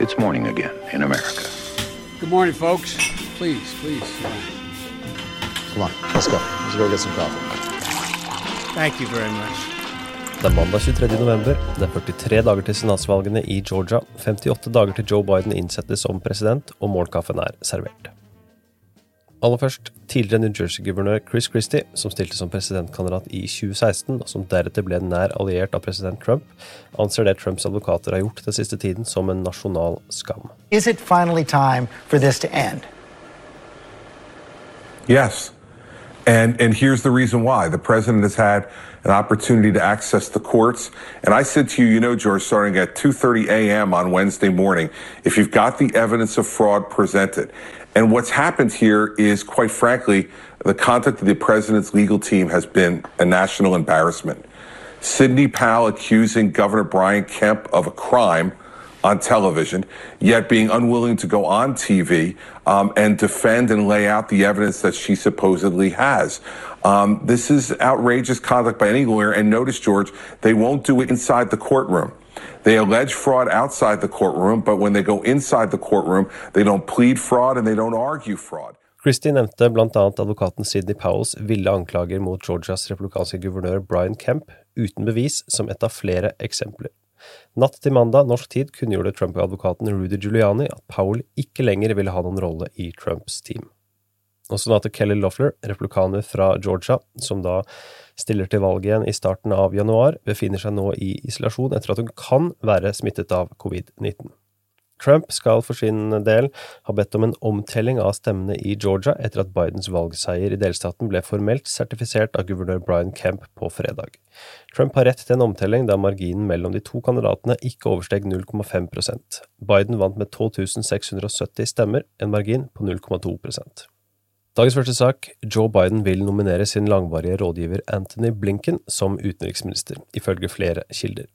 It's morning again in America. Good morning, folks. Please, please. Come on, let's go. Let's go get some coffee. Thank you very much. Det er mandag 23. november. Det er 43 dager til senatsvalgene i Georgia. 58 dager til Joe Biden innsettes som president, og morgenkaffen er servert. Aller først, tidligere New Jersey-guvernør Chris Christie, som stilte som presidentkandidat i 2016, og som deretter ble nær alliert av president Trump, anser det Trumps advokater har gjort den siste tiden som en nasjonal skam. Is it finally time for this to end? Yes. And and here's the reason why. The president has had an opportunity to access the courts. And I said to you, you know, George, starting at 2:30 a.m. on Wednesday morning, if you've got the evidence of fraud, present it. And what's happened here is, quite frankly, the conduct of the president's legal team has been a national embarrassment. Sidney Powell accusing Governor Brian Kemp of a crime on television, yet being unwilling to go on TV um, and defend and lay out the evidence that she supposedly has. Um, this is outrageous conduct by any lawyer. And notice, George, they won't do it inside the courtroom. They allege fraud outside the courtroom, but when they go inside the courtroom, they don't plead fraud and they don't argue fraud. Christie nevnte bl.a. advokaten Sidney Powells ville anklager mot Georgias republikanske guvernør Brian Kemp uten bevis som et av flere eksempler. Natt til mandag norsk tid kunngjorde Trump-advokaten Rudy Giuliani at Powell ikke lenger ville ha noen rolle i Trumps team. Og senator Kelly Loeffler, replikaner fra Georgia, som da stiller til valg igjen i starten av januar, befinner seg nå i isolasjon etter at hun kan være smittet av covid-19. Trump skal for sin del ha bedt om en omtelling av stemmene i Georgia etter at Bidens valgseier i delstaten ble formelt sertifisert av guvernør Brian Kemp på fredag. Trump har rett til en omtelling da marginen mellom de to kandidatene ikke oversteg 0,5% Biden vant med 12 670 stemmer, en margin på 0,2% Dagens første sak Joe Biden vil nominere sin langvarige rådgiver Anthony Blinken som utenriksminister, ifølge flere kilder.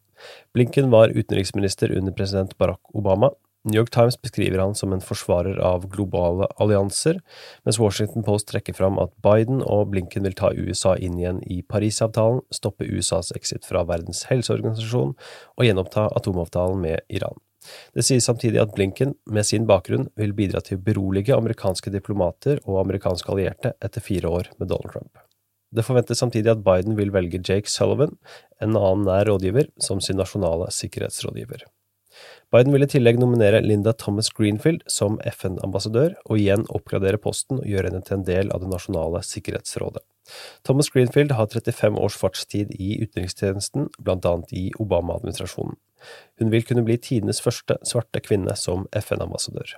Blinken var utenriksminister under president Barack Obama. New York Times beskriver han som en forsvarer av globale allianser, mens Washington Post trekker fram at Biden og Blinken vil ta USA inn igjen i Parisavtalen, stoppe USAs exit fra Verdens helseorganisasjon og gjenoppta atomavtalen med Iran. Det sies samtidig at Blinken, med sin bakgrunn, vil bidra til å berolige amerikanske diplomater og amerikanske allierte etter fire år med Donald Trump. Det forventes samtidig at Biden vil velge Jake Sullivan, en annen nær rådgiver, som sin nasjonale sikkerhetsrådgiver. Biden vil i tillegg nominere Linda Thomas Greenfield som FN-ambassadør, og igjen oppgradere posten og gjøre henne til en del av Det nasjonale sikkerhetsrådet. Thomas Greenfield har 35 års fartstid i utenrikstjenesten, annet i Obama-administrasjonen. Hun vil kunne bli tidenes første svarte kvinne som FN-ambassadør.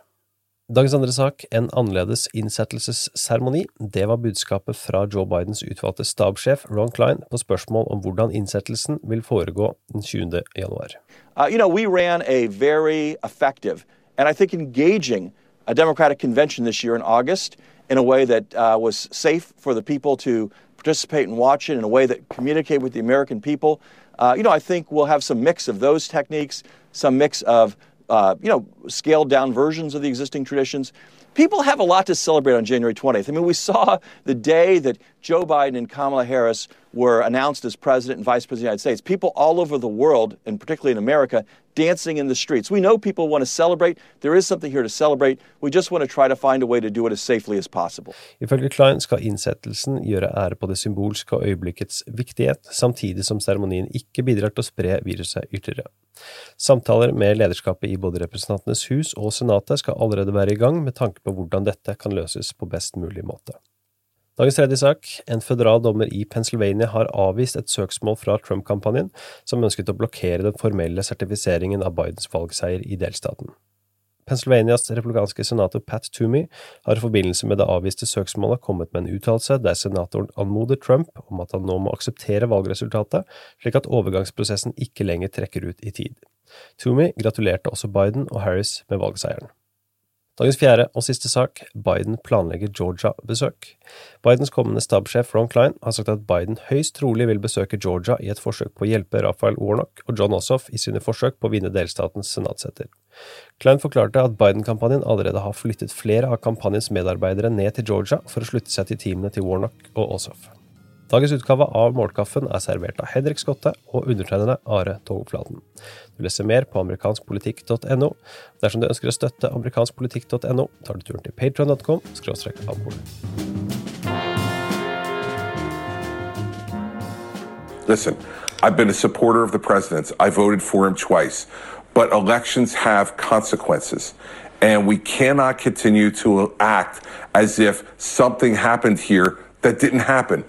Dagens andre sak, en annerledes innsettelsesseremoni, det var budskapet fra Joe Bidens utvalgte stabssjef Ron Klein på spørsmål om hvordan innsettelsen vil foregå den 20. januar. Uh, you know, we ran a very effective and I think engaging a Democratic convention this year in August in a way that uh, was safe for the people to participate and watch it in a way that communicate with the American people. Uh, you know, I think we'll have some mix of those techniques, some mix of, uh, you know, scaled down versions of the existing traditions. People have a lot to celebrate on January 20th. I mean, we saw the day that Joe Biden and Kamala Harris were announced as president and vice president of the United States. People all over the world, and particularly in America, dancing in the streets. We know people want to celebrate. There is something here to celebrate. We just want to try to find a way to do it as safely as possible. Ifølge Klein skal innsettelsen gjøre ære på det symbolske og øyeblikkets viktighet, samtidig som seremonien ikke bidrar til å spre viruset ytterligere. Samtaler med lederskapet i både Representantenes hus og Senatet skal allerede være i gang med tanke på hvordan dette kan løses på best mulig måte. Dagens tredje sak. En føderal dommer i Pennsylvania har avvist et søksmål fra Trump-kampanjen, som ønsket å blokkere den formelle sertifiseringen av Bidens valgseier i delstaten. Pennsylvanias republikanske senator Pat Toomey har i forbindelse med det avviste søksmålet kommet med en uttalelse der senatoren anmoder Trump om at han nå må akseptere valgresultatet, slik at overgangsprosessen ikke lenger trekker ut i tid. Toomey gratulerte også Biden og Harris med valgseieren. Dagens fjerde og siste sak, Biden planlegger Georgia-besøk. Bidens kommende stabssjef Ron Klein har sagt at Biden høyst trolig vil besøke Georgia i et forsøk på å hjelpe Raphael Warnock og John Ossoff i sine forsøk på å vinne delstatens senatsseter. Klein forklarte at Biden-kampanjen allerede har flyttet flere av kampanjens medarbeidere ned til Georgia for å slutte seg til teamene til Warnock og Ossoff. Dagens utgave av Målkaffen er servert av Hedrik Skotte og undertegnede Are Togflaten. Du leser mer på amerikanskpolitikk.no. Dersom du ønsker å støtte amerikanskpolitikk.no, tar du turen til patron.com. Listen, I've been a supporter of the president. I voted for him twice. But elections have consequences. And we cannot continue to act as if something happened here that didn't happen.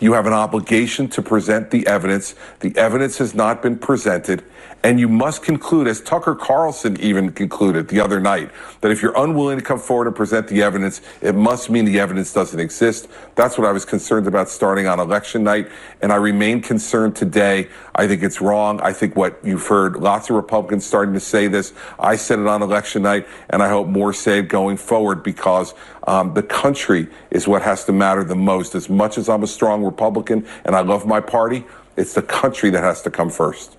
You have an obligation to present the evidence. The evidence has not been presented. And you must conclude, as Tucker Carlson even concluded the other night, that if you're unwilling to come forward and present the evidence, it must mean the evidence doesn't exist. That's what I was concerned about starting on election night. And I remain concerned today. I think it's wrong. I think what you've heard lots of Republicans starting to say this. I said it on election night, and I hope more say it going forward because um, the country is what has to matter the most. As much as I'm a strong Republican and I love my party, it's the country that has to come first.